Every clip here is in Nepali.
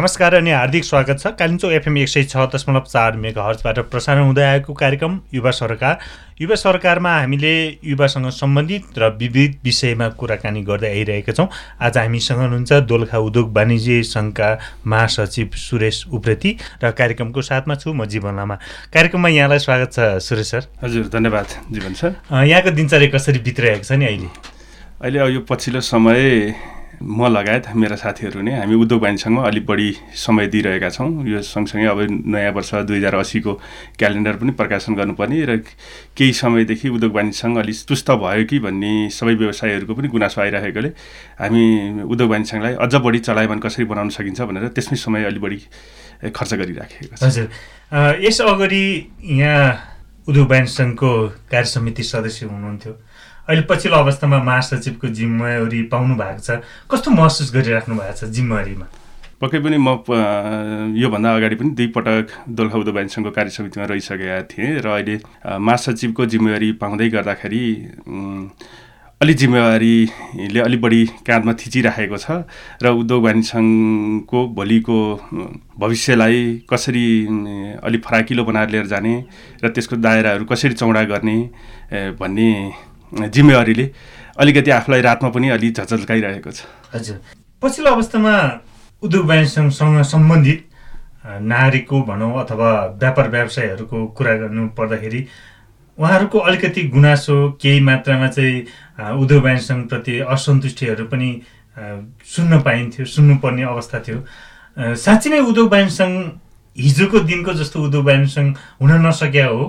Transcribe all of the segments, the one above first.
नमस्कार अनि हार्दिक स्वागत छ। कालिम्चोक एफएम एक सय छ दशमलव चार मेगा हर्चबाट प्रसारण हुँदै आएको कार्यक्रम युवा सरकार। युवा सरकारमा हामीले युवासँग सम्बन्धित र विविध विषयमा कुराकानी गर्दै आइरहेका छौँ। आज हामीसँग हुनुहुन्छ दोलखा उद्योग वाणिज्य सङ्घका महासचिव सुरेश उप्रेती र कार्यक्रमको साथमा छु म जीवन लामा। कार्यक्रममा यहाँलाई स्वागत छ सुरेश सर। हजुर धन्यवाद जीवन सर। यहाँको दिनचर्या कसरी बितिरहेको छ नि अहिले? अहिले यो पछिल्लो समय म लगायत मेरा साथीहरू नै। हामी उद्योग वाणिज्यसँग अलिक बढी समय दिइरहेका छौँ। यो सँगसँगै अब नयाँ वर्ष दुई हजार असीको क्यालेन्डर पनि प्रकाशन गर्नुपर्ने र केही समयदेखि उद्योग वाणिज्यसँग अलिक तुस्त भयो कि भन्ने सबै व्यवसायहरूको पनि गुनासो आइरहेकोले हामी उद्योग वाणिज्यसँगलाई अझ बढी चलायमान कसरी बनाउन सकिन्छ भनेर त्यसमै समय अलिक बढी खर्च गरिराखेको छ। हजुर। यस अगाडि यहाँ उद्योग वाणिज्य कार्य समिति सदस्य हुनुहुन्थ्यो। अहिले पछिल्लो अवस्थामा महासचिवको जिम्मेवारी पाउनु भएको छ। कस्तो महसुस गरिराख्नु भएको छ जिम्मेवारीमा? पक्कै पनि म योभन्दा अगाडि पनि दुई पटक दोलखा उद्योग सङ्घको कार्य समितिमा रहिसकेका थिएँ र अहिले महासचिवको जिम्मेवारी पाउँदै गर्दाखेरि अलि जिम्मेवारीले अलिक बढी काँधमा थिचिराखेको छ र उद्योग वाणिज्य सङ्घको भोलिको भविष्यलाई कसरी अलिक फराकिलो बनाएर लिएर जाने र त्यसको दायराहरू कसरी चौडा गर्ने भन्ने जिम्मेवारीले अलिकति आफूलाई रातमा पनि अलि झझल्काइरहेको छ। हजुर। पछिल्लो अवस्थामा उद्योग वाणिज्यसँग सम्बन्धित नागरिकको भनौँ अथवा व्यापार व्यवसायहरूको कुरा गर्नु पर्दाखेरि उहाँहरूको अलिकति गुनासो केही मात्रामा चाहिँ उद्योग वाणिज्यसँगप्रति असन्तुष्टिहरू पनि सुन्न पाइन्थ्यो सुन्नुपर्ने अवस्था थियो। साँच्ची नै उद्योग वाणिज्यसँग हिजोको दिनको जस्तो उद्योग वाणिज्यसँग हुन नसक्या हो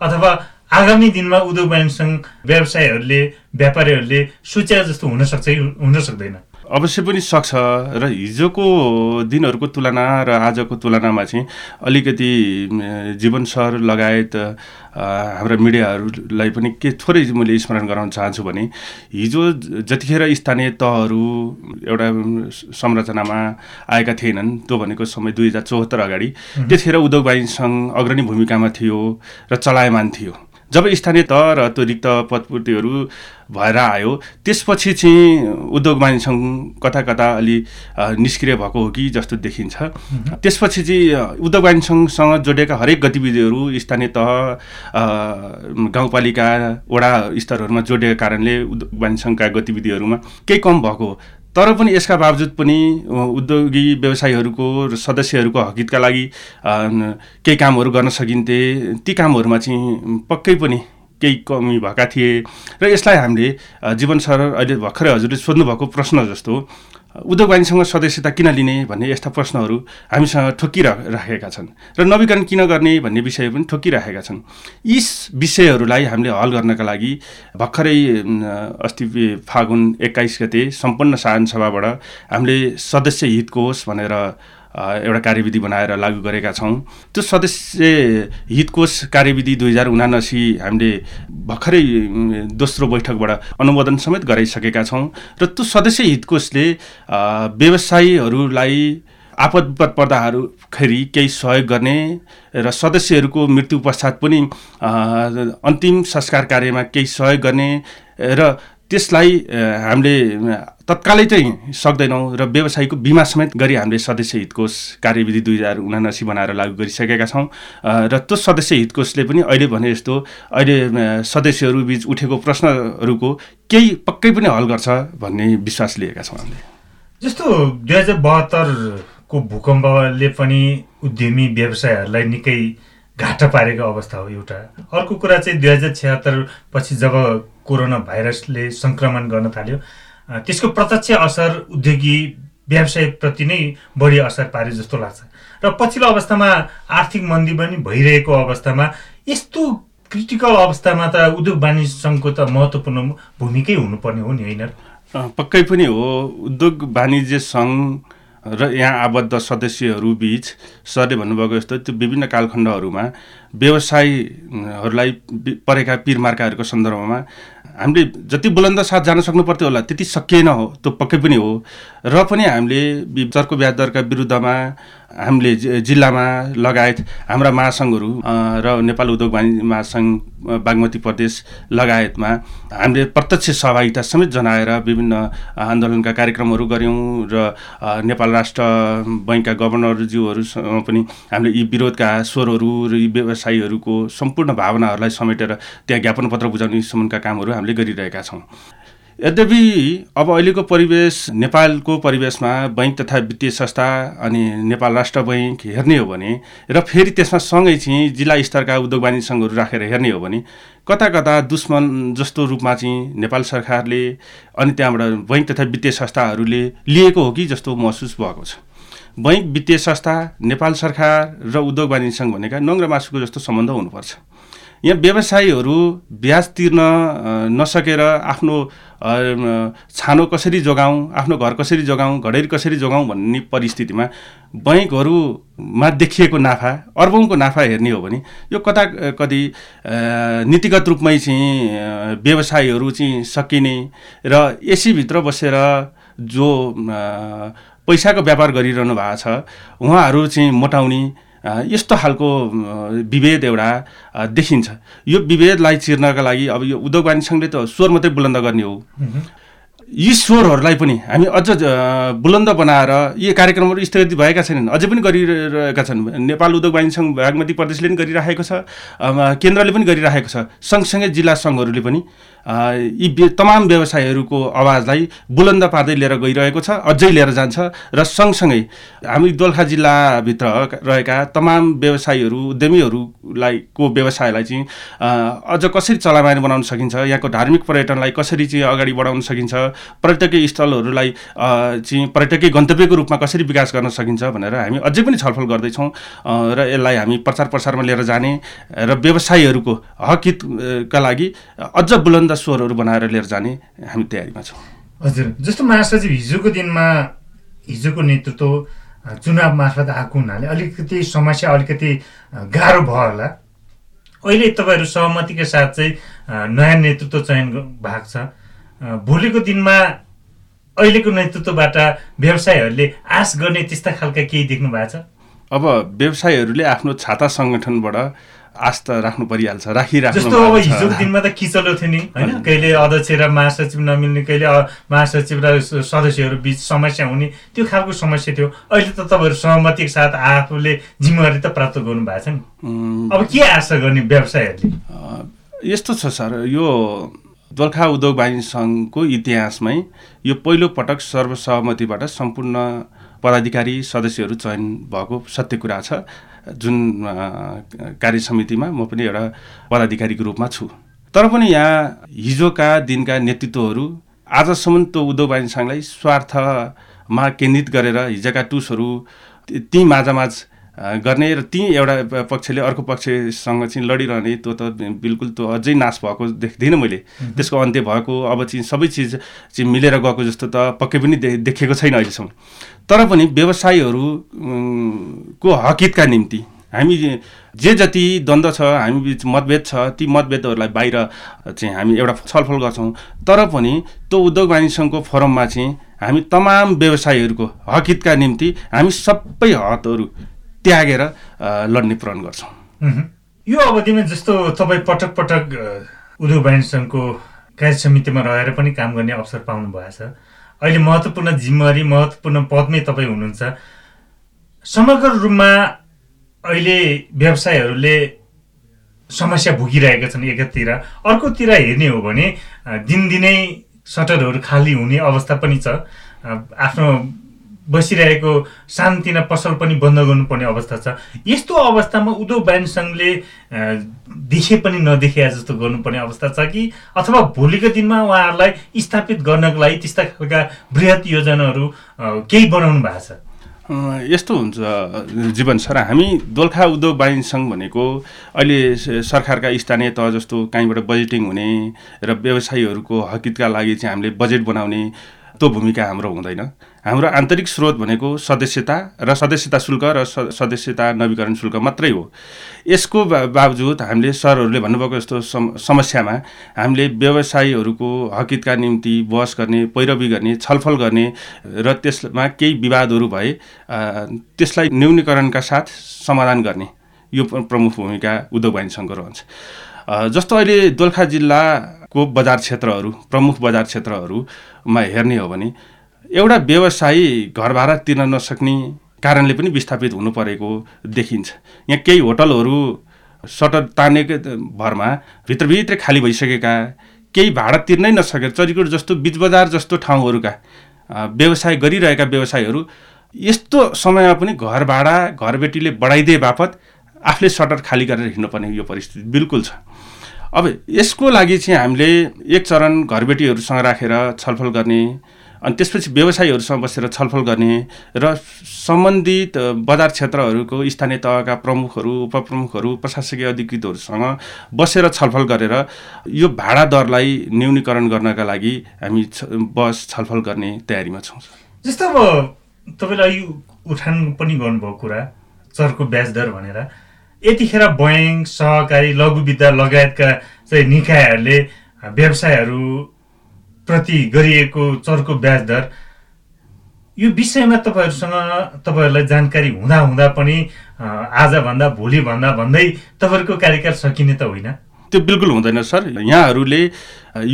अथवा आगामी दिनमा उद्योग वाणिज्य व्यवसायहरूले व्यापारीहरूले सोचे जस्तो हुन सक्छ हुन सक्दैन? अवश्य पनि सक्छ। र हिजोको दिनहरूको तुलना र आजको तुलनामा चाहिँ अलिकति जीवन सर लगायत हाम्रा मिडियाहरूलाई पनि के थोरै मैले स्मरण गराउन चाहन्छु भने हिजो जतिखेर स्थानीय तहहरू एउटा संरचनामा आएका थिएनन् त्यो भनेको समय दुई हजार चौहत्तर अगाडि त्यतिखेर उद्योग वाणिज्य सङ्घ अग्रणी भूमिकामा थियो र चलायमान थियो। जब स्थानीय तह र त्यो रिक्त पदपूर्तिहरू भएर आयो त्यसपछि चाहिँ उद्योग वाणिज्य कता कता अलि निष्क्रिय भएको हो कि जस्तो देखिन्छ। त्यसपछि चाहिँ उद्योग वाणिज्य सङ्घसँग जोडिएका हरेक गतिविधिहरू स्थानीय तह गाउँपालिका वडा स्तरहरूमा जोडिएका कारणले उद्योग वाणिज्य सङ्घका गतिविधिहरूमा केही कम भएको तर पनि यसका बावजुद पनि उद्योगी व्यवसायीहरूको र सदस्यहरूको हकितका लागि केही कामहरू गर्न सकिन्थे। ती कामहरूमा चाहिँ पक्कै पनि केही कमी भएका थिए। र यसलाई हामीले जीवन सर अहिले भर्खरै हजुरले सोध्नुभएको प्रश्न जस्तो उद्योग वाणिज्यसँग सदस्यता किन लिने भन्ने यस्ता प्रश्नहरू हामीसँग ठोकिराखेका छन् र नवीकरण किन गर्ने भन्ने विषय पनि ठोकिराखेका छन्। यी विषयहरूलाई हामीले हल गर्नका लागि भर्खरै अस्ति फागुन एक्काइस गते सम्पन्न सभाबाट हामीले सदस्य हितकोष भनेर एउटा कार्यविधि बनाएर लागू गरेका छौँ। त्यो सदस्य हितकोष कार्यविधि दुई हजार उनासी हामीले भर्खरै दोस्रो बैठकबाट अनुमोदन समेत गराइसकेका छौँ र त्यो सदस्य हितकोषले व्यवसायीहरूलाई आपद विपद पर्दाहरूखेरि केही सहयोग गर्ने र सदस्यहरूको मृत्यु पश्चात पनि अन्तिम संस्कार कार्यमा केही सहयोग गर्ने र त्यसलाई हामीले तत्कालै चाहिँ सक्दैनौँ र व्यवसायको बिमा समेत गरी हामीले सदस्य हितकोष कार्यविधि दुई हजार उनासी बनाएर लागू गरिसकेका छौँ। र त्यो सदस्य हितकोषले पनि अहिले भने जस्तो अहिले सदस्यहरू बिच उठेको प्रश्नहरूको केही पक्कै पनि हल गर्छ भन्ने विश्वास लिएका छौँ हामीले। जस्तो दुई हजार बहत्तरको भूकम्पले पनि उद्यमी व्यवसायहरूलाई निकै घाटा पारेको अवस्था हो एउटा। अर्को कुरा चाहिँ दुई हजार छ्यात्तर पछि जब कोरोना भाइरसले सङ्क्रमण गर्न थाल्यो। त्यसको प्रत्यक्ष असर उद्योगी व्यवसायप्रति नै बढी असर पार्यो जस्तो लाग्छ। र पछिल्लो अवस्थामा आर्थिक मन्दी पनि भइरहेको अवस्थामा यस्तो क्रिटिकल अवस्थामा त उद्योग वाणिज्य सङ्घको त महत्त्वपूर्ण भूमिकै हुनुपर्ने हो नि होइन पक्कै पनि हो। उद्योग वाणिज्य सङ्घ र यहाँ आबद्ध सदस्यहरू बिच सरले भन्नुभएको जस्तो त्यो विभिन्न कालखण्डहरूमा व्यवसायहरूलाई परेका पिरमार्काहरूको सन्दर्भमा हामीले जति बुलन्द साथ जान सक्नु पर्थ्यो होला त्यति सकिएन हो त्यो पक्कै पनि हो। र पनि हामीले चर्को ब्याज दरका विरुद्धमा हामीले जिल्लामा लगायत हाम्रा महासङ्घहरू र नेपाल उद्योग वाणिज्य महासङ्घ बागमती प्रदेश लगायतमा हामीले प्रत्यक्ष सहभागिता समेत जनाएर विभिन्न आन्दोलनका कार्यक्रमहरू गऱ्यौँ र नेपाल राष्ट्र बैङ्कका गभर्नरज्यूहरूसँग पनि हामीले यी विरोधका स्वरहरू र यी व्यवसायीहरूको सम्पूर्ण भावनाहरूलाई समेटेर त्यहाँ ज्ञापन पत्र बुझाउने सम्बन्धका कामहरू हामीले गरिरहेका छौँ। यद्यपि अब अहिलेको परिवेश नेपालको परिवेशमा बैङ्क तथा वित्तीय संस्था अनि नेपाल राष्ट्र बैङ्क हेर्ने हो भने र फेरि त्यसमा सँगै चाहिँ जिल्ला स्तरका उद्योग वाणिज्य सङ्घहरू राखेर हेर्ने हो भने कता कता दुश्मन जस्तो रूपमा चाहिँ नेपाल सरकारले अनि त्यहाँबाट बैङ्क तथा वित्तीय संस्थाहरूले लिएको हो कि जस्तो महसुस भएको छ। बैङ्क वित्तीय संस्था नेपाल सरकार र उद्योग वाणिज्य सङ्घ भनेका नङ र मासुको जस्तो सम्बन्ध हुनुपर्छ। यहाँ व्यवसायीहरू ब्याज तिर्न नसकेर आफ्नो छानो कसरी जोगाउँ आफ्नो घर कसरी जोगाउँ घडेरी कसरी जोगाउँ भन्ने परिस्थितिमा बैङ्कहरूमा देखिएको नाफा अर्बौँको नाफा हेर्ने हो भने यो कता कति नीतिगत रूपमै चाहिँ व्यवसायीहरू चाहिँ सकिने र एसीभित्र बसेर जो पैसाको व्यापार गरिरहनु भएको छ उहाँहरू चाहिँ मोटाउने यस्तो खालको विभेद एउटा देखिन्छ। यो विभेदलाई चिर्नका लागि अब यो उद्योग वाणिज्य सङ्घले त स्वर मात्रै बुलन्द गर्ने हो। यी स्वरहरूलाई पनि हामी अझ बुलन्द बनाएर यी कार्यक्रमहरू स्थगित भएका छैनन्। अझै पनि गरिरहेका छन्। नेपाल उद्योग वाणिज्य सङ्घ बागमती प्रदेशले पनि गरिराखेको छ। केन्द्रले पनि गरिराखेको छ। सँगसँगै जिल्ला सङ्घहरूले पनि यी तमाम व्यवसायहरूको आवाजलाई बुलन्द पार्दै लिएर गइरहेको छ अझै लिएर जान्छ र सँगसँगै हामी दोलखा जिल्लाभित्र रहेका तमाम व्यवसायीहरू उद्यमीहरूलाई को व्यवसायलाई चाहिँ अझ कसरी चलायमान बनाउन सकिन्छ यहाँको धार्मिक पर्यटनलाई कसरी चाहिँ अगाडि बढाउन सकिन्छ पर्यटकीय स्थलहरूलाई चाहिँ पर्यटकीय गन्तव्यको रूपमा कसरी विकास गर्न सकिन्छ भनेर हामी अझै पनि छलफल गर्दैछौँ र यसलाई हामी प्रचार प्रसारमा लिएर जाने र व्यवसायीहरूको हकितका लागि अझ बुलन्द स्वरहरू बनाएर लिएर जाने हामी तयारीमा छौँ। हजुर जस्तो महासचिव हिजोको दिनमा हिजोको नेतृत्व चुनाव मार्फत आएको हुनाले अलिकति समस्या अलिकति गाह्रो भयो होला। अहिले तपाईँहरू सहमतिको साथ चाहिँ नयाँ नेतृत्व चयन भएको छ। भोलिको दिनमा अहिलेको नेतृत्वबाट व्यवसायहरूले आश गर्ने त्यस्ता खालका केही देख्नु भएको छ? अब व्यवसायीहरूले आफ्नो छाता सङ्गठनबाट आस्था राख्नु परिहाल्छ राखिराख्नु जस्तो अब हिजोको दिनमा त किचलो थियो नि होइन। कहिले अध्यक्ष र महासचिव नमिल्ने कहिले महासचिव र सदस्यहरू बिच समस्या हुने त्यो खालको समस्या थियो। अहिले त तपाईँहरू सहमतिको साथ आफूले जिम्मेवारी त प्राप्त गर्नु भएको छ नि। अब के आशा गर्ने व्यवसायहरूले? यस्तो छ सर यो दोलखा उद्योग वाणिज्य सङ्घको इतिहासमै यो पहिलो पटक सर्वसहमतिबाट सम्पूर्ण पदाधिकारी सदस्यहरू चयन भएको सत्य कुरा छ। जुन कार्य समितिमा म पनि एउटा पदाधिकारीको रूपमा छु। तर पनि यहाँ हिजोका दिनका नेतृत्वहरू आजसम्म त्यो वाणिज्य सङ्घलाई स्वार्थमा केन्द्रित गरेर हिजोका टुसहरू ती माझामाझ गर्ने र ती एउटा पक्षले अर्को पक्षसँग चाहिँ लडिरहने त्यो त बिल्कुल त्यो अझै नाश भएको देख्दिनँ मैले। त्यसको अन्त्य भएको अब चाहिँ सबै चिज चाहिँ मिलेर गएको जस्तो त पक्कै पनि देखेको छैन अहिलेसम्म। तर पनि व्यवसायीहरूको हकितका निम्ति हामी जे जति द्वन्द्व छ हामी बिच मतभेद छ ती मतभेदहरूलाई बाहिर चाहिँ हामी एउटा छलफल गर्छौँ। तर पनि त्यो उद्योग वाणिज्य सङ्घको फोरममा चाहिँ हामी तमाम व्यवसायीहरूको हकितका निम्ति हामी सबै हतहरू त्यागेर लड्ने प्रण गर्छौँ। यो अवधिमा जस्तो तपाईँ पटक पटक उद्योग वाणिज्य सङ्घको कार्य समितिमा रहेर पनि काम गर्ने अवसर पाउनु भएछ अहिले महत्त्वपूर्ण जिम्मेवारी महत्त्वपूर्ण पदमै तपाईँ हुनुहुन्छ। समग्र रूपमा अहिले व्यवसायहरूले समस्या भोगिरहेका छन् एकातिर। अर्कोतिर हेर्ने हो भने दिनदिनै सटरहरू खाली हुने अवस्था पनि छ। आफ्नो बसिरहेको शान्तिना पसल पनि बन्द गर्नुपर्ने अवस्था छ। यस्तो अवस्थामा उद्योग वाणिज्य सङ्घले देखे पनि नदेखे जस्तो गर्नुपर्ने अवस्था छ कि? अथवा भोलिको दिनमा उहाँहरूलाई स्थापित गर्नको लागि त्यस्ता खालका वृहत योजनाहरू केही बनाउनु भएको छ? यस्तो हुन्छ जीवन सर। हामी दोलखा उद्योग वाणिज्य सङ्घ भनेको अहिले सरकारका स्थानीय तह जस्तो कहीँबाट बजेटिङ हुने र व्यवसायीहरूको हकितका लागि चाहिँ हामीले बजेट बनाउने त्यो भूमिका हाम्रो हुँदैन। हाम्रो आन्तरिक स्रोत भनेको सदस्यता र सदस्यता शुल्क र सदस्यता नवीकरण शुल्क मात्रै हो। यसको बावजुद हामीले सरहरूले भन्नुभएको जस्तो सम समस्यामा हामीले व्यवसायीहरूको हकितका निम्ति बहस गर्ने पैरवी गर्ने छलफल गर्ने र त्यसमा केही विवादहरू भए त्यसलाई न्यूनीकरणका साथ समाधान गर्ने यो प्रमुख भूमिका उद्योग सङ्घको रहन्छ। जस्तो अहिले दोलखा जिल्लाको बजार क्षेत्रहरू प्रमुख बजार क्षेत्रहरूमा हेर्ने हो भने एउटा व्यवसायी घर भाडा तिर्न नसक्ने कारणले पनि विस्थापित हुनु परेको देखिन्छ। यहाँ केही होटलहरू सटर तानेको भरमा भित्रभित्रै खाली भइसकेका केही भाडा तिर्नै नसकेर चरीकोट जस्तो बिच बजार जस्तो ठाउँहरूका व्यवसाय गरिरहेका व्यवसायीहरू यस्तो समयमा पनि घर भाडा घरबेटीले बढाइदिए बापत आफूले सटर खाली गरेर हिँड्नुपर्ने यो परिस्थिति बिल्कुल छ। अब यसको लागि चाहिँ हामीले एक चरण घरबेटीहरूसँग राखेर छलफल गर्ने अनि त्यसपछि व्यवसायीहरूसँग बसेर छलफल गर्ने र सम्बन्धित बजार क्षेत्रहरूको स्थानीय तहका प्रमुखहरू उपप्रमुखहरू प्रशासकीय अधिकृतहरूसँग बसेर छलफल गरेर यो भाडा दरलाई न्यूनीकरण गर्नका लागि हामी बस छलफल गर्ने तयारीमा छौँ जस्तो अब तपाईँलाई उठान पनि गर्नुभयो कुरा चर्को ब्याज दर भनेर। यतिखेर बैङ्क सहकारी लघु विद्या लगायतका चाहिँ निकायहरूले व्यवसायहरू प्रति गरिएको चर्को ब्याज दर यो विषयमा तपाईँहरूसँग तपाईँहरूलाई जानकारी हुँदा हुँदा पनि आजभन्दा भोलिभन्दा भन्दै तपाईँहरूको कार्यकाल सकिने त होइन? त्यो बिल्कुल हुँदैन सर। यहाँहरूले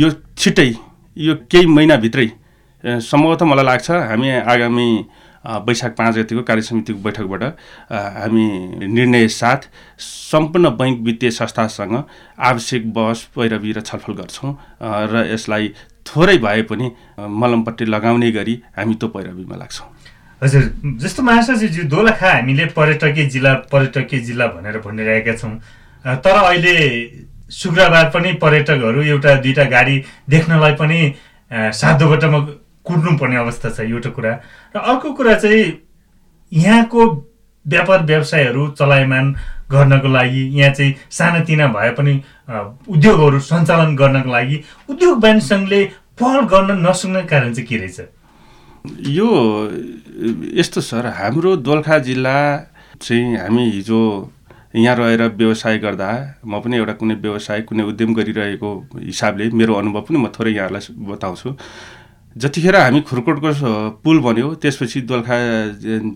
यो छिट्टै यो केही महिनाभित्रै सम्भवतः मलाई लाग्छ हामी आगामी वैशाख पाँच गतिको कार्य समितिको बैठकबाट हामी निर्णय साथ सम्पूर्ण बैङ्क वित्तीय संस्थासँग आवश्यक बहस पैरवी र छलफल गर्छौँ र यसलाई थोरै भए पनि मलमपट्टि लगाउने गरी हामी त्यो पैरवीमा लाग्छौँ। हजुर जस्तो महाशाजीज्यू दोलखा हामीले पर्यटकीय जिल्ला पर्यटकीय जिल्ला भनेर भनिरहेका छौँ तर अहिले शुक्रबार पनि पर्यटकहरू एउटा दुईवटा गाडी देख्नलाई पनि साधोबाटोमा कुट्नुपर्ने अवस्था छ एउटा कुरा। र अर्को कुरा चाहिँ यहाँको व्यापार व्यवसायहरू चलायमान गर्नको लागि यहाँ चाहिँ सानातिना भए पनि उद्योगहरू सञ्चालन गर्नको लागि उद्योग वाणिज्य सङ्घले पहल गर्न नसक्ने कारण चाहिँ के रहेछ? यो यस्तो सर हाम्रो दोलखा जिल्ला चाहिँ हामी हिजो यहाँ रहेर व्यवसाय गर्दा म पनि एउटा कुनै व्यवसाय कुनै उद्यम गरिरहेको हिसाबले मेरो अनुभव पनि म थोरै यहाँलाई बताउँछु। जतिखेर हामी खुर्कोटको पुल बन्यो त्यसपछि दोलखा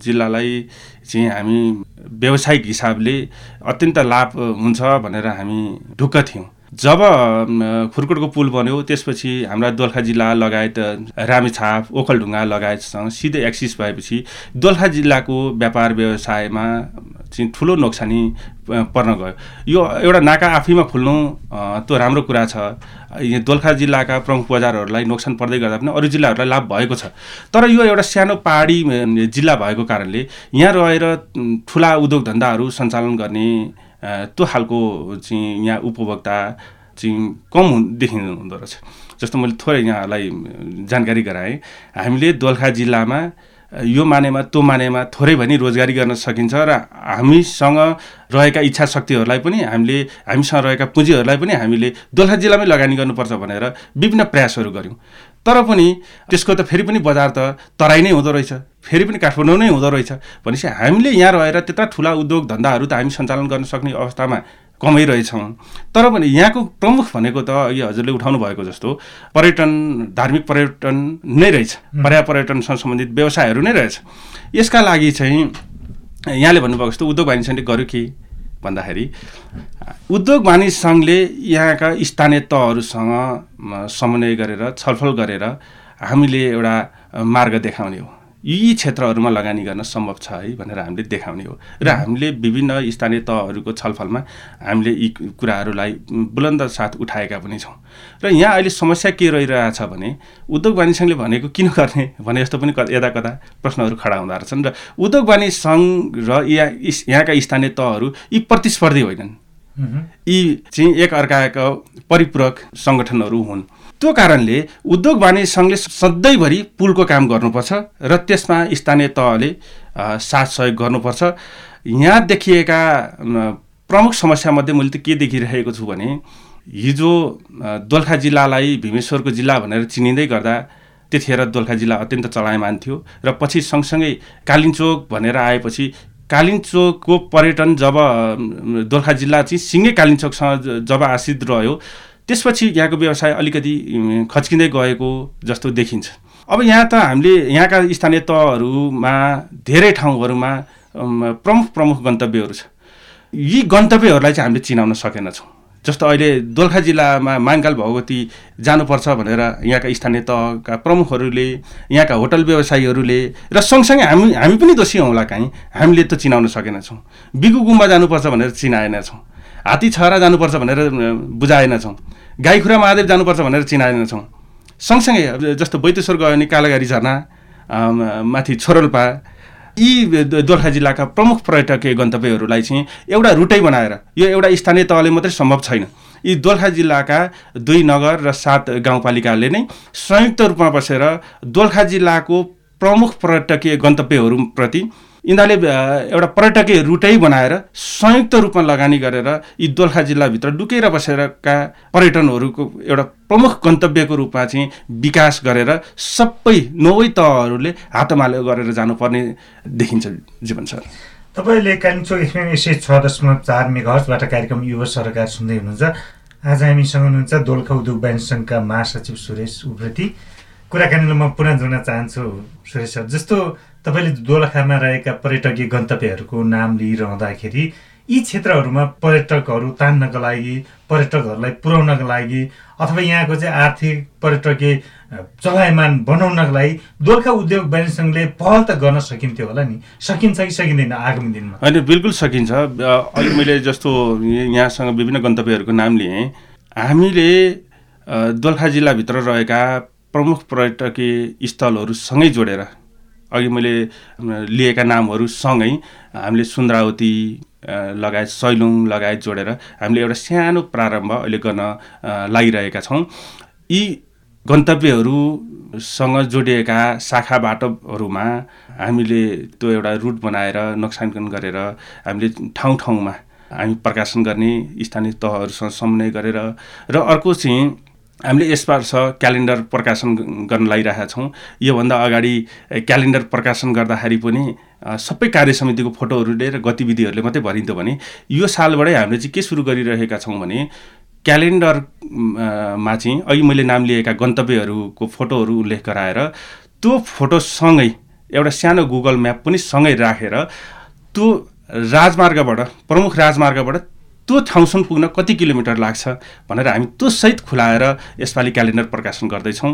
जिल्लालाई चाहिँ हामी व्यावसायिक हिसाबले अत्यन्त लाभ हुन्छ भनेर हामी ढुक्क थियौँ। जब खुर्कोटको पुल बन्यो त्यसपछि हाम्रा दोलखा जिल्ला लगायत रामेछाप ओखलढुङ्गा लगायतसँग सिधै एक्सिस भएपछि दोलखा जिल्लाको व्यापार व्यवसायमा चाहिँ ठुलो नोक्सानी पर्न गयो। यो एउटा नाका आफैमा खुल्नु त्यो राम्रो कुरा छ। दोलखा जिल्लाका प्रमुख बजारहरूलाई नोक्सान पर्दै गर्दा पनि अरू जिल्लाहरूलाई लाभ भएको छ। तर यो एउटा सानो पहाडी जिल्ला भएको कारणले यहाँ रहेर ठुला उद्योग धन्दाहरू सञ्चालन गर्ने त्यो खालको चाहिँ यहाँ उपभोक्ता चाहिँ कम देखिनु हुँदो रहेछ। जस्तो मैले थोरै यहाँलाई जानकारी गराएँ। हामीले दोलखा जिल्लामा यो मानेमा त्यो मानेमा थोरै भनी रोजगारी गर्न सकिन्छ र हामीसँग रहेका इच्छा शक्तिहरूलाई पनि हामीले हामीसँग रहेका पुँजीहरूलाई पनि हामीले दोलखा जिल्लामै लगानी गर्नुपर्छ भनेर विभिन्न प्रयासहरू गऱ्यौँ। तर पनि त्यसको त फेरि पनि बजार त तराई नै हुँदो रहेछ। फेरि पनि काठमाडौँ नै हुँदो रहेछ। भनेपछि हामीले यहाँ रहेर त्यता ठुला उद्योग धन्दाहरू त हामी सञ्चालन गर्न सक्ने अवस्थामा कमै रहेछौँ। तर पनि यहाँको प्रमुख भनेको त अघि हजुरले उठाउनु भएको जस्तो पर्यटन धार्मिक पर्यटन नै रहेछ। पर्या पर्यटनसँग सम्बन्धित व्यवसायहरू नै रहेछ। यसका लागि चाहिँ यहाँले भन्नुभएको जस्तो उद्योग वाणिज्यले गर्यो कि भन्दाखेरि उद्योग वाणिज्य सङ्घले यहाँका स्थानीय तहहरूसँग समन्वय गरेर छलफल गरेर हामीले एउटा मार्ग देखाउने हो। यी क्षेत्रहरूमा लगानी गर्न सम्भव छ है भनेर हामीले देखाउने हो। र हामीले विभिन्न स्थानीय तहहरूको छलफलमा हामीले यी कुराहरूलाई बुलन्द साथ उठाएका पनि छौँ। र यहाँ अहिले समस्या के रहिरहेछ भने उद्योग वाणिज्य सङ्घले भनेको किन गर्ने भने जस्तो पनि यता कता प्रश्नहरू खडा हुँदो रहेछन् र उद्योग वाणिज्य सङ्घ र यहाँ यहाँका स्थानीय तहहरू यी प्रतिस्पर्धी होइनन्। यी चाहिँ एक अर्काका परिपूरक सङ्गठनहरू हुन्। त्यो कारणले उद्योग वाणिज्य सङ्घले सधैँभरि पुलको काम गर्नुपर्छ र त्यसमा स्थानीय तहले साथ सहयोग गर्नुपर्छ। यहाँ देखिएका प्रमुख समस्यामध्ये मैले त के देखिरहेको छु भने हिजो दोलखा जिल्लालाई भीमेश्वरको जिल्ला भनेर चिनिँदै गर्दा त्यतिखेर दोलखा जिल्ला अत्यन्त चलायमान थियो र पछि सँगसँगै कालिन्चोक भनेर आएपछि कालिन्चोकको पर्यटन जब दोलखा जिल्ला चाहिँ सिङ्गै कालिन्चोकसँग जब आश्रित रह्यो त्यसपछि यहाँको व्यवसाय अलिकति खच्किँदै गएको जस्तो देखिन्छ। अब यहाँ त हामीले यहाँका स्थानीय तहहरूमा धेरै ठाउँहरूमा प्रमुख प्रमुख गन्तव्यहरू छ। यी गन्तव्यहरूलाई चाहिँ हामीले चिनाउन सकेनछौँ जस्तो अहिले दोलखा जिल्लामा माङ्गाल भगवती जानुपर्छ भनेर यहाँका स्थानीय तहका प्रमुखहरूले यहाँका होटल व्यवसायीहरूले र सँगसँगै हामी हामी पनि दोषी हौँला काहीँ हामीले त चिनाउन सकेनछौँ बिगु गुम्बा जानुपर्छ भनेर चिनाएनछौँ हात्ती छहरा जानुपर्छ भनेर बुझाएनछौँ गाईखुरा महादेव जानुपर्छ भनेर चिनाएनछौँ। सँगसँगै जस्तो बैतेश्वर गयो भने कालागारी झरना माथि छोरोल्पा यी दोलखा जिल्लाका प्रमुख पर्यटकीय गन्तव्यहरूलाई चाहिँ एउटा रुटै बनाएर यो एउटा स्थानीय तहले मात्रै सम्भव छैन। यी दोलखा जिल्लाका दुई नगर र सात गाउँपालिकाले नै संयुक्त रूपमा बसेर दोलखा जिल्लाको प्रमुख पर्यटकीय गन्तव्यहरूप्रति यिनीहरूले एउटा पर्यटकीय रुटै बनाएर संयुक्त रूपमा लगानी गरेर यी दोलखा जिल्लाभित्र डुकेर बसेरका पर्यटनहरूको एउटा प्रमुख गन्तव्यको रूपमा चाहिँ विकास गरेर सबै नौवै तहहरूले हातमालो गरेर जानुपर्ने देखिन्छ जीवन सर। तपाईँले कालिम्पोङ एक सय छ दशमलव चार मेघर्सबाट कार्यक्रम युवा सरकार सुन्दै हुनुहुन्छ। आज हामीसँग हुनुहुन्छ दोलखा उद्योग वाणिज्य सङ्घका महासचिव सुरेश उप्रति कुराकानीलाई म पुनः जोड्न चाहन्छु सुरेश सर जस्तो तपाईँले दोलखामा रहेका पर्यटकीय गन्तव्यहरूको नाम लिइरहँदाखेरि यी क्षेत्रहरूमा पर्यटकहरू तान्नको लागि पर्यटकहरूलाई पुर्याउनको लागि अथवा यहाँको चाहिँ आर्थिक पर्यटकीय चलायमान बनाउनको लागि दोलखा उद्योग वाणिज्य पहल त गर्न सकिन्थ्यो होला नि? सकिन्छ कि सकिँदैन आगामी दिनमा? होइन बिल्कुल सकिन्छ। अहिले मैले जस्तो यहाँसँग विभिन्न गन्तव्यहरूको नाम लिएँ। हामीले दोलखा जिल्लाभित्र रहेका प्रमुख पर्यटकीय स्थलहरूसँगै जोडेर अघि मैले लिएका नामहरूसँगै हामीले सुन्द्रावती लगायत सैलुङ लगायत जोडेर हामीले एउटा सानो प्रारम्भ अहिले गर्न लागिरहेका छौँ। यी गन्तव्यहरूसँग जोडिएका शाखा बाटोहरूमा हामीले त्यो एउटा रुट बनाएर नोक्सानकन गरेर हामीले ठाउँ ठाउँमा हामी प्रकाशन गर्ने स्थानीय तहहरूसँग समन्वय गरेर र अर्को चाहिँ हामीले यस वर्ष क्यालेन्डर प्रकाशन गर्न लागिरहेका छौँ। योभन्दा अगाडि क्यालेन्डर प्रकाशन गर्दाखेरि पनि सबै कार्य समितिको फोटोहरूले र गतिविधिहरूले मात्रै भरिन्थ्यो भने यो सालबाटै हामीले चाहिँ के सुरु गरिरहेका छौँ भने क्यालेन्डरमा चाहिँ अघि मैले नाम लिएका गन्तव्यहरूको फोटोहरू उल्लेख गराएर त्यो फोटोसँगै एउटा सानो गुगल म्याप पनि सँगै राखेर त्यो राजमार्गबाट प्रमुख राजमार्गबाट त्यो ठाउँसम्म पुग्न कति किलोमिटर लाग्छ भनेर हामी त्यो सहित खुलाएर यसपालि क्यालेन्डर प्रकाशन गर्दैछौँ।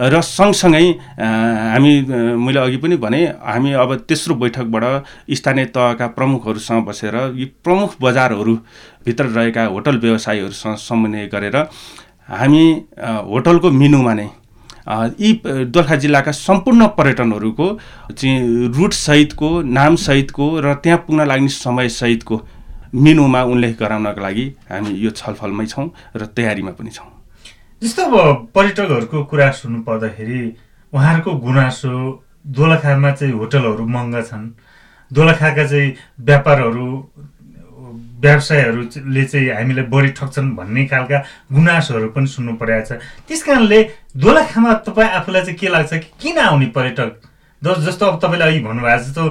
र सँगसँगै हामी मैले अघि पनि भने हामी अब तेस्रो बैठकबाट स्थानीय तहका प्रमुखहरूसँग बसेर यी प्रमुख बजारहरूभित्र रहेका होटल व्यवसायीहरूसँग समन्वय गरेर हामी होटलको मिनुमा नै यी दोलखा जिल्लाका सम्पूर्ण पर्यटनहरूको चाहिँ रुटसहितको नामसहितको र त्यहाँ पुग्न लाग्ने समयसहितको मेनुमा उल्लेख गराउनको लागि हामी यो छलफलमै छौँ र तयारीमा पनि छौँ। जस्तो अब पर्यटकहरूको कुरा सुन्नु पर्दाखेरि उहाँहरूको गुनासो दोलखामा चाहिँ होटलहरू महँगा छन्। दोलखाका चाहिँ व्यापारहरू व्यवसायहरूले चाहिँ हामीलाई बढी ठग्छन् भन्ने खालका गुनासोहरू पनि सुन्नु परेको छ। त्यस कारणले दोलखामा तपाईँ आफूलाई चाहिँ के लाग्छ कि किन आउने पर्यटक? जस्तो अब तपाईँले अघि भन्नुभएको जस्तो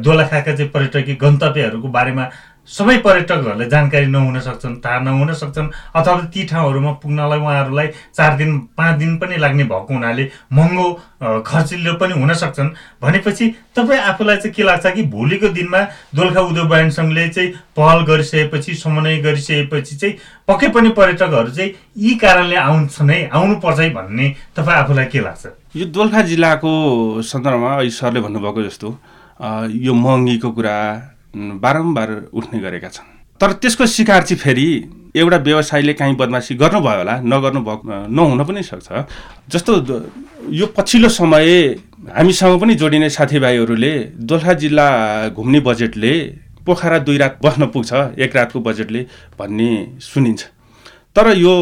दोलखाका चाहिँ पर्यटकीय गन्तव्यहरूको बारेमा सबै पर्यटकहरूले जानकारी नहुन सक्छन् थाहा नहुन सक्छन् अथवा ती ठाउँहरूमा पुग्नलाई उहाँहरूलाई चार दिन पाँच दिन पनि लाग्ने भएको हुनाले महँगो खर्चिलो पनि हुन सक्छन्। भनेपछि तपाईँ आफूलाई चाहिँ के लाग्छ कि भोलिको दिनमा दोलखा उद्योग वाणिज्य सङ्घले चाहिँ पहल गरिसकेपछि समन्वय गरिसकेपछि चाहिँ पक्कै पनि पर्यटकहरू चाहिँ यी कारणले आउँछन् है आउनुपर्छ है भन्ने तपाईँ आफूलाई के लाग्छ? यो दोलखा जिल्लाको सन्दर्भमा अहिले सरले भन्नुभएको जस्तो यो महँगीको कुरा बारम्बार उठ्ने गरेका छन्। तर त्यसको शिकार चाहिँ फेरि एउटा व्यवसायीले काहीँ बदमासी गर्नुभयो होला नगर्नु भएको नहुन पनि सक्छ। जस्तो यो पछिल्लो समय हामीसँग पनि जोडिने साथीभाइहरूले दोलखा जिल्ला घुम्ने बजेटले पोखरा दुई रात बस्न पुग्छ एक रातको बजेटले भन्ने सुनिन्छ। तर यो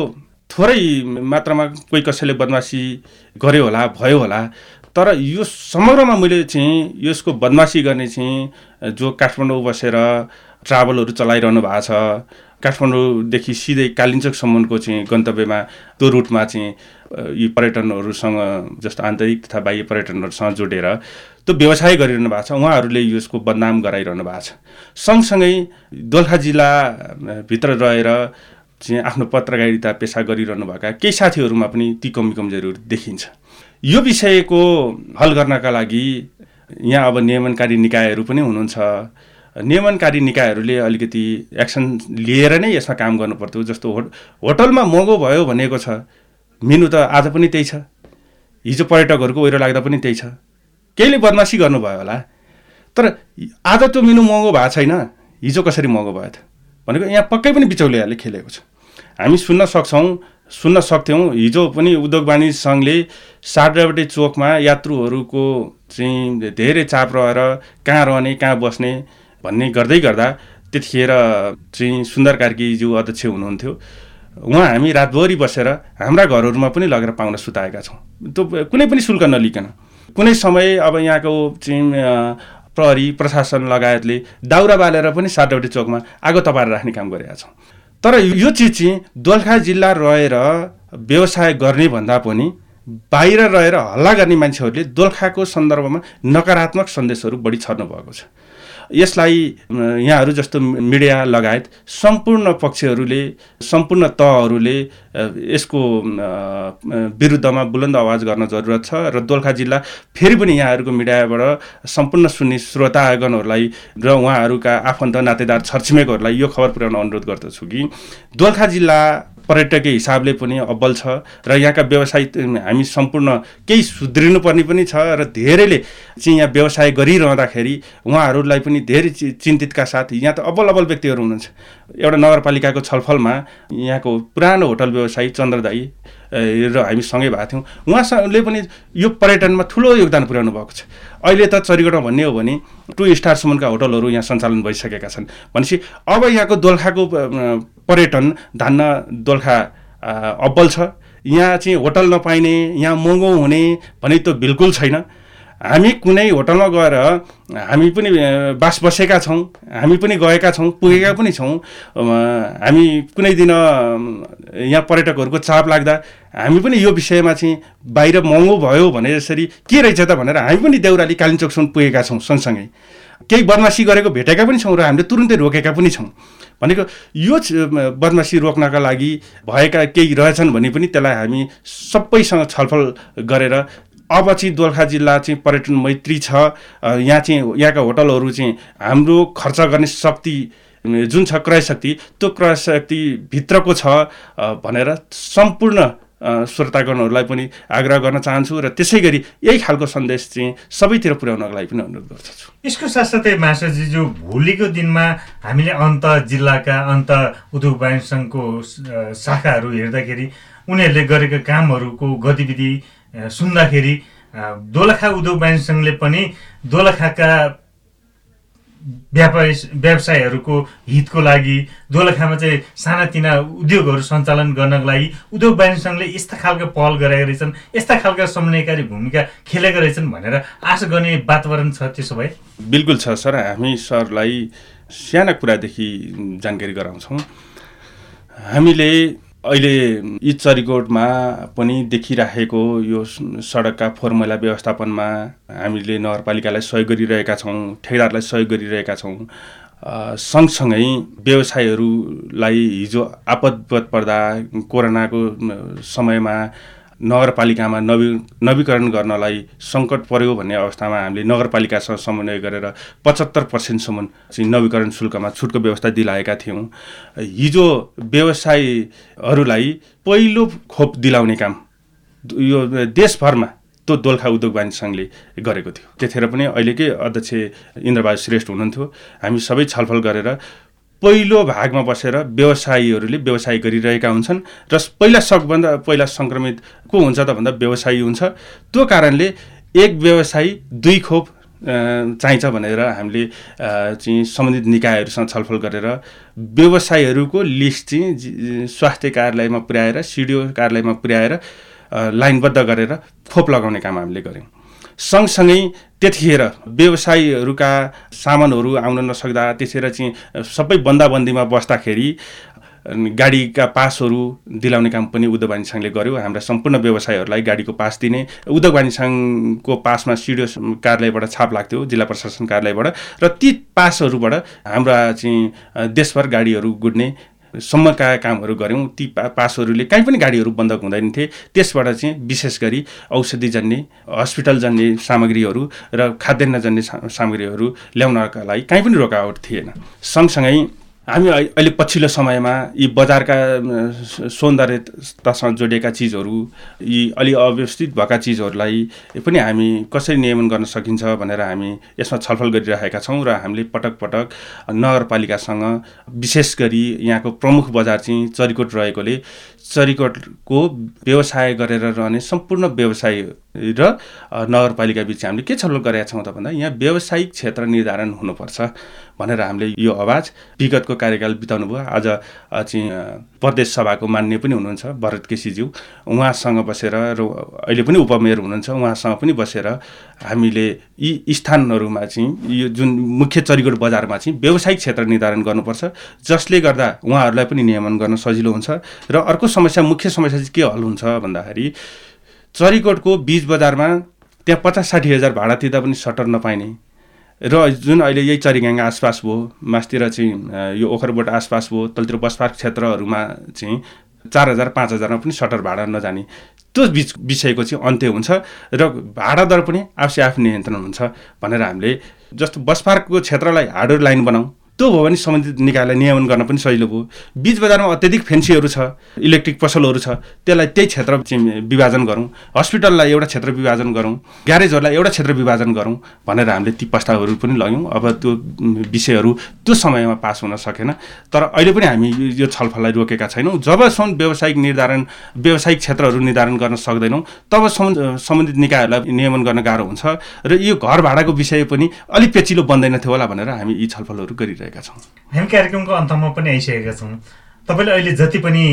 थोरै मात्रामा कोही कसैले बदमासी गर्यो होला भयो होला तर यो समग्रमा मैले चाहिँ यसको बदमासी गर्ने चाहिँ जो काठमाडौँ बसेर ट्राभलहरू चलाइरहनु भएको छ काठमाडौँदेखि सिधै कालिन्चोकसम्मको चाहिँ गन्तव्यमा त्यो रुटमा चाहिँ यी पर्यटनहरूसँग जस्तो आन्तरिक तथा बाह्य पर्यटनहरूसँग जोडेर त्यो व्यवसाय गरिरहनु भएको छ उहाँहरूले यसको बदनाम गराइरहनु भएको छ। सँगसँगै दोलखा जिल्लाभित्र रहेर चाहिँ आफ्नो पत्रकारिता पेसा गरिरहनुभएका केही साथीहरूमा पनि ती कमी कमजोरीहरू देखिन्छ। यो विषयको हल गर्नका लागि यहाँ अब नियमनकारी निकायहरू पनि हुनुहुन्छ। नियमनकारी निकायहरूले अलिकति एक्सन लिएर नै यसमा काम गर्नुपर्थ्यो। जस्तो होट होटलमा महँगो भयो भनेको छ। मेनु त आज पनि त्यही छ। हिजो पर्यटकहरूको ओहिरो लाग्दा पनि त्यही छ। केहीले बदमासी गर्नुभयो होला। तर आज त्यो मेनु महँगो भएको छैन। हिजो कसरी महँगो भयो त? भनेको यहाँ पक्कै पनि बिचौलियाले खेलेको छ। हामी सुन्न सक्छौँ सुन्न सक्थ्यौँ। हिजो पनि उद्योग वाणिज्य सङ्घले साड्राबटे चोकमा यात्रुहरूको चाहिँ धेरै चाप रहेर कहाँ रहने कहाँ बस्ने भन्ने गर्दै गर्दा त्यतिखेर चाहिँ सुन्दर कार्कीज्यू अध्यक्ष हुनुहुन्थ्यो। उहाँ हामी रातभरि बसेर हाम्रा घरहरूमा पनि लगेर पाउन सुताएका छौँ। त्यो कुनै पनि शुल्क नलिकन। कुनै समय अब यहाँको चाहिँ प्रहरी प्रशासन लगायतले दाउरा बालेर पनि सातवटी चोकमा आगो तपाएर राख्ने काम गरेका छौँ तर यो चिज चाहिँ दोलखा जिल्ला रहेर व्यवसाय गर्ने भन्दा पनि बाहिर रहेर हल्ला गर्ने मान्छेहरूले दोलखाको सन्दर्भमा नकारात्मक सन्देशहरू बढी छर्नु भएको छ। यसलाई यहाँहरू जस्तो मिडिया लगायत सम्पूर्ण पक्षहरूले सम्पूर्ण तहहरूले यसको विरुद्धमा बुलन्द आवाज गर्न जरुरत छ र दोलखा जिल्ला फेरि पनि यहाँहरूको मिडियाबाट सम्पूर्ण सुन्ने श्रोतागणहरूलाई र उहाँहरूका आफन्त नातेदार छरछिमेकहरूलाई यो खबर पुर्याउन अनुरोध गर्दछु कि दोलखा जिल्ला पर्यटकीय हिसाबले पनि अब्बल छ र यहाँका व्यवसाय हामी सम्पूर्ण केही सुध्रिनुपर्ने पनि छ र धेरैले चाहिँ यहाँ व्यवसाय गरिरहँदाखेरि उहाँहरूलाई पनि धेरै चिन्तितका साथ यहाँ त अब्बल अब्बल व्यक्तिहरू हुनुहुन्छ। एउटा नगरपालिकाको छलफलमा यहाँको पुरानो होटल व्यवसायी चन्द्रदाई र हामी सँगै भएको थियौँ। उहाँसँगले पनि यो पर्यटनमा ठुलो योगदान पुर्याउनु भएको छ। अहिले त चरिगढमा भन्ने हो भने टु स्टारसम्मका होटलहरू यहाँ सञ्चालन भइसकेका छन्। भनेपछि अब यहाँको दोलखाको पर्यटन धान्न दोलखा अब्बल छ। यहाँ चाहिँ होटल नपाइने यहाँ महँगो हुने भने त बिल्कुल छैन। हामी कुनै होटलमा गएर हामी पनि बास बसेका छौँ हामी पनि गएका छौँ पुगेका पनि छौँ हामी कुनै दिन यहाँ पर्यटकहरूको चाप लाग्दा हामी पनि यो विषयमा चाहिँ बाहिर महँगो भयो भने यसरी के रहेछ त भनेर हामी पनि देउराली कालिम्चोकसम्म पुगेका छौँ सँगसँगै। केही बदमासी गरेको भेटेका पनि छौँ र हामीले तुरुन्तै रोकेका पनि छौँ। भनेको यो बदमासी रोक्नका लागि भएका केही रहेछन् भने पनि त्यसलाई हामी सबैसँग छलफल गरेर अब चाहिँ दोलखा जिल्ला चाहिँ पर्यटन मैत्री छ। यहाँ चाहिँ यहाँका होटलहरू चाहिँ हाम्रो खर्च गर्ने शक्ति जुन छ क्रय शक्ति त्यो क्रय शक्ति भित्रको छ। भनेर सम्पूर्ण श्रोतागणहरूलाई पनि आग्रह गर्न चाहन्छु र त्यसै गरी यही खालको सन्देश चाहिँ सबैतिर पुर्याउनको लागि पनि अनुरोध गर्दछु। यसको साथसाथै जो भोलिको दिनमा हामीले अन्त जिल्लाका अन्त उद्योग वाणिज्य सङ्घको शाखाहरू हेर्दाखेरि उनीहरूले गरेका कामहरूको गतिविधि सुन्दाखेरि दोलखा उद्योग वाणिज्य सङ्घले पनि दोलखाका व्यापारी व्यवसायहरूको हितको लागि दोलखामा चाहिँ सानातिना उद्योगहरू सञ्चालन गर्नको लागि उद्योग वाणिज्य सङ्घले यस्ता खालको पहल गरेका रहेछन् यस्ता खालका समन्वयकारी भूमिका खेलेका रहेछन् भनेर आशा गर्ने वातावरण छ त्यसो भए? बिल्कुल छ सर। हामी सरलाई साना कुरादेखि जानकारी गराउँछौँ। हामीले अहिले यी चरिकोटमा पनि देखिराखेको यो सडकका फोहोर मैला व्यवस्थापनमा हामीले नगरपालिकालाई सहयोग गरिरहेका छौँ ठेकेदारलाई सहयोग गरिरहेका छौँ सँगसँगै व्यवसायहरूलाई हिजो आपद पर्दा कोरोनाको समयमा नगरपालिकामा नवी नवीकरण गर्नलाई सङ्कट पर्यो भन्ने अवस्थामा हामीले नगरपालिकासँग समन्वय गरेर पचहत्तर पर्सेन्टसम्म चाहिँ नवीकरण शुल्कमा छुटको व्यवस्था दिलाएका थियौँ। हिजो व्यवसायीहरूलाई पहिलो खोप दिलाउने काम यो देशभरमा त्यो दोलखा उद्योग वाणिज्य सङ्घले गरेको थियो। त्यतिखेर पनि अहिलेकै अध्यक्ष इन्द्रबहादुर श्रेष्ठ हुनुहुन्थ्यो। हामी सबै छलफल गरेर पहिलो भागमा बसेर व्यवसायीहरूले व्यवसाय गरिरहेका हुन्छन् र पहिला सकभन्दा पहिला सङ्क्रमित को हुन्छ त भन्दा व्यवसायी हुन्छ। त्यो कारणले एक व्यवसायी दुई खोप चाहिन्छ भनेर हामीले चाहिँ सम्बन्धित निकायहरूसँग छलफल गरेर व्यवसायीहरूको लिस्ट चाहिँ स्वास्थ्य कार्यालयमा पुर्याएर सिडिओ कार्यालयमा पुर्याएर लाइनबद्ध गरेर खोप लगाउने काम हामीले गऱ्यौँ। सँगसँगै त्यतिखेर व्यवसायीहरूका सामानहरू आउन नसक्दा त्यसरी चाहिँ सबै बन्दाबन्दीमा बस्दाखेरि गाडीका पासहरू दिलाउने काम पनि उद्योग वाणिज्य सङ्घले गर्यो। हाम्रा सम्पूर्ण व्यवसायहरूलाई गाडीको पास दिने उद्योग वाणिज्य सङ्घको पासमा सिडिओ कार्यालयबाट छाप लाग्थ्यो जिल्ला प्रशासन कार्यालयबाट। र ती पासहरूबाट हाम्रा चाहिँ देशभर गाडीहरू गुड्ने सम्मका कामहरू गऱ्यौँ ती पा पासहरूले काहीँ पनि गाडीहरू बन्द हुँदैन थिए। त्यसबाट चाहिँ विशेष गरी औषधि जन्ने हस्पिटल जन्ने सामग्रीहरू र खाद्यान्न जन्ने सामग्रीहरू ल्याउनका लागि काहीँ पनि रोकावट थिएन। सँगसँगै हामी अहिले पछिल्लो समयमा यी बजारका सौन्दर्यतासँग जोडिएका चिजहरू यी अलि अव्यवस्थित भएका चिजहरूलाई पनि हामी कसरी नियमन गर्न सकिन्छ भनेर हामी यसमा छलफल गरिरहेका छौँ र हामीले पटक पटक नगरपालिकासँग विशेष गरी यहाँको प्रमुख बजार चाहिँ चरिकोट रहेकोले चरिकोटको व्यवसाय गरेर रहने सम्पूर्ण व्यवसाय र नगरपालिका बिच हामीले के छलफल गरेका छौँ त भन्दा यहाँ व्यावसायिक क्षेत्र निर्धारण हुनुपर्छ भनेर हामीले यो आवाज विगतको कार्यकाल बिताउनु भयो। आज चाहिँ प्रदेश सभाको मान्य पनि हुनुहुन्छ भरत केसीज्यू। उहाँसँग बसेर र अहिले पनि उपमेयर हुनुहुन्छ। उहाँसँग पनि बसेर हामीले यी स्थानहरूमा चाहिँ यो जुन मुख्य चरिकोट बजारमा चाहिँ व्यावसायिक क्षेत्र निर्धारण गर्नुपर्छ जसले गर्दा उहाँहरूलाई पनि नियमन गर्न सजिलो हुन्छ। र अर्को समस्या मुख्य समस्या चाहिँ के हल हुन्छ भन्दाखेरि चरिकोटको बिच बजारमा त्यहाँ पचास साठी हजार भाडा तिर्दा पनि सटर नपाइने। र जुन अहिले यही चरिगाङ आसपास भयो मासतिर चाहिँ यो ओखरबोट आसपास भयो तलतिर बस क्षेत्रहरूमा चाहिँ चार हजार पाँच हजारमा पनि सटर भाडा नजाने। त्यो बिच विषयको चाहिँ अन्त्य हुन्छ र भाडा दर पनि आफै आफ नियन्त्रण हुन्छ भनेर हामीले जस्तो बस पार्कको क्षेत्रलाई हार्डवेयर लाइन बनाऊ। त्यो भयो भने सम्बन्धित निकायलाई नियमन गर्न पनि सजिलो भयो। बिच बजारमा अत्याधिक फेन्सीहरू छ इलेक्ट्रिक पसलहरू छ त्यसलाई त्यही क्षेत्र विभाजन गरौँ। हस्पिटललाई एउटा क्षेत्र विभाजन गरौँ ग्यारेजहरूलाई एउटा क्षेत्र विभाजन गरौँ भनेर हामीले ती प्रस्तावहरू पनि लग्यौँ। अब त्यो विषयहरू त्यो समयमा पास हुन सकेन। तर अहिले पनि हामी यो छलफललाई रोकेका छैनौँ। जबसम्म व्यावसायिक निर्धारण व्यावसायिक क्षेत्रहरू निर्धारण गर्न सक्दैनौँ तबसम्म सम्बन्धित निकायहरूलाई नियमन गर्न गाह्रो हुन्छ। र यो घर भाडाको विषय पनि अलिक पेचिलो बन्दैन थियो होला भनेर हामी यी छलफलहरू गरिरहेका गरिरहेका छौँ। हामी कार्यक्रमको अन्तमा पनि आइसकेका छौँ। तपाईँले अहिले जति पनि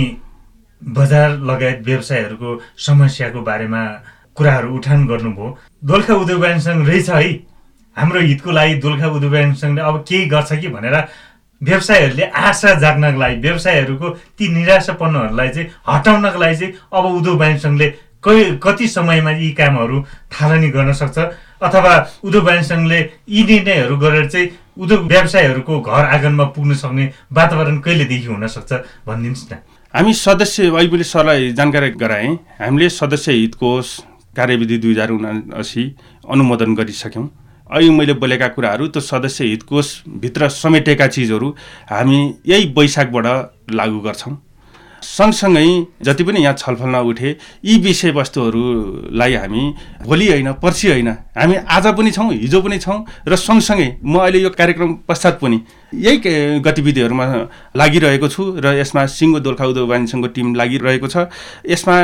बजार लगायत व्यवसायहरूको समस्याको बारेमा कुराहरू उठान गर्नुभयो दोलखा उद्योग वाणिज्य सङ्घ रहेछ है। हाम्रो हितको लागि दोलखा उद्योग वाणिज्य सङ्घले अब केही गर्छ कि भनेर व्यवसायहरूले आशा जाग्नको लागि व्यवसायहरूको ती निराशापन्नहरूलाई चाहिँ हटाउनको लागि चाहिँ अब उद्योग वाणिज्य सङ्घले कति समयमा यी कामहरू थालनी गर्न सक्छ? अथवा उद्योग वाणिज्य सङ्घले यी निर्णयहरू गरेर चाहिँ उद्योग व्यवसायहरूको घर आँगनमा पुग्न सक्ने वातावरण कहिलेदेखि हुनसक्छ भनिदिनुहोस् न। हामी सदस्य अहिले सरलाई जानकारी गराएँ। हामीले सदस्य हितकोष कार्यविधि दुई हजार उनासी अनुमोदन गरिसक्यौँ। अहिले मैले बोलेका कुराहरू त्यो सदस्य हितकोषभित्र समेटेका चिजहरू हामी यही वैशाखबाट लागू गर्छौँ। सँगसँगै जति पनि यहाँ छलफलमा उठे यी विषयवस्तुहरूलाई हामी भोलि होइन पर्सि होइन हामी आज पनि छौँ हिजो पनि छौँ र सँगसँगै म अहिले यो कार्यक्रम पश्चात पनि यही गतिविधिहरूमा लागिरहेको छु र यसमा सिङ्गो दोलखा उद्योग वाणिज्य सङ्घको टिम लागिरहेको छ। यसमा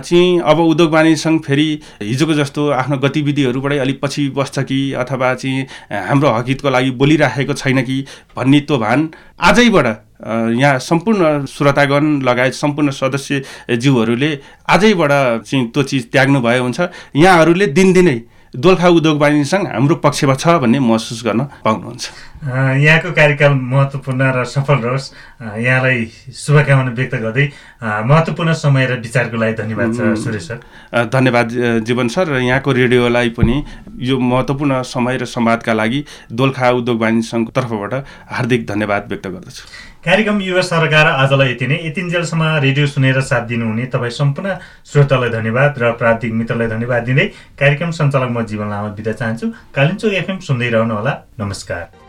चाहिँ अब उद्योग सङ्घ फेरि हिजोको जस्तो आफ्नो गतिविधिहरूबाटै अलिक पछि बस्छ कि अथवा चाहिँ हाम्रो हकितको लागि बोलिराखेको छैन कि भन्ने त्यो भान आजैबाट यहाँ सम्पूर्ण श्रोतागण लगायत सम्पूर्ण सदस्यज्यूहरूले आजैबाट चाहिँ त्यो चिज त्याग्नु भयो हुन्छ। यहाँहरूले दिनदिनै दोलखा उद्योग सङ्घ हाम्रो पक्षमा छ भन्ने महसुस गर्न पाउनुहुन्छ। यहाँको कार्यकाल महत्त्वपूर्ण र सफल रहोस्। यहाँलाई शुभकामना व्यक्त गर्दै महत्त्वपूर्ण समय र विचारको लागि धन्यवाद छ सुरेश सर। धन्यवाद जीवन सर र यहाँको रेडियोलाई पनि यो महत्त्वपूर्ण समय र संवादका लागि दोलखा उद्योग वाणिज्य सङ्घको तर्फबाट हार्दिक धन्यवाद व्यक्त गर्दछु। कार्यक्रम युवा सरकार आजलाई यति नै। यतिन्जेलसम्म रेडियो सुनेर साथ दिनुहुने तपाईँ सम्पूर्ण श्रोतालाई धन्यवाद र प्राविधिक मित्रलाई धन्यवाद दिँदै कार्यक्रम सञ्चालक म जीवन लामा बिदा चाहन्छु। कालिम्चोक एफएम सुन्दै रहनुहोला। नमस्कार।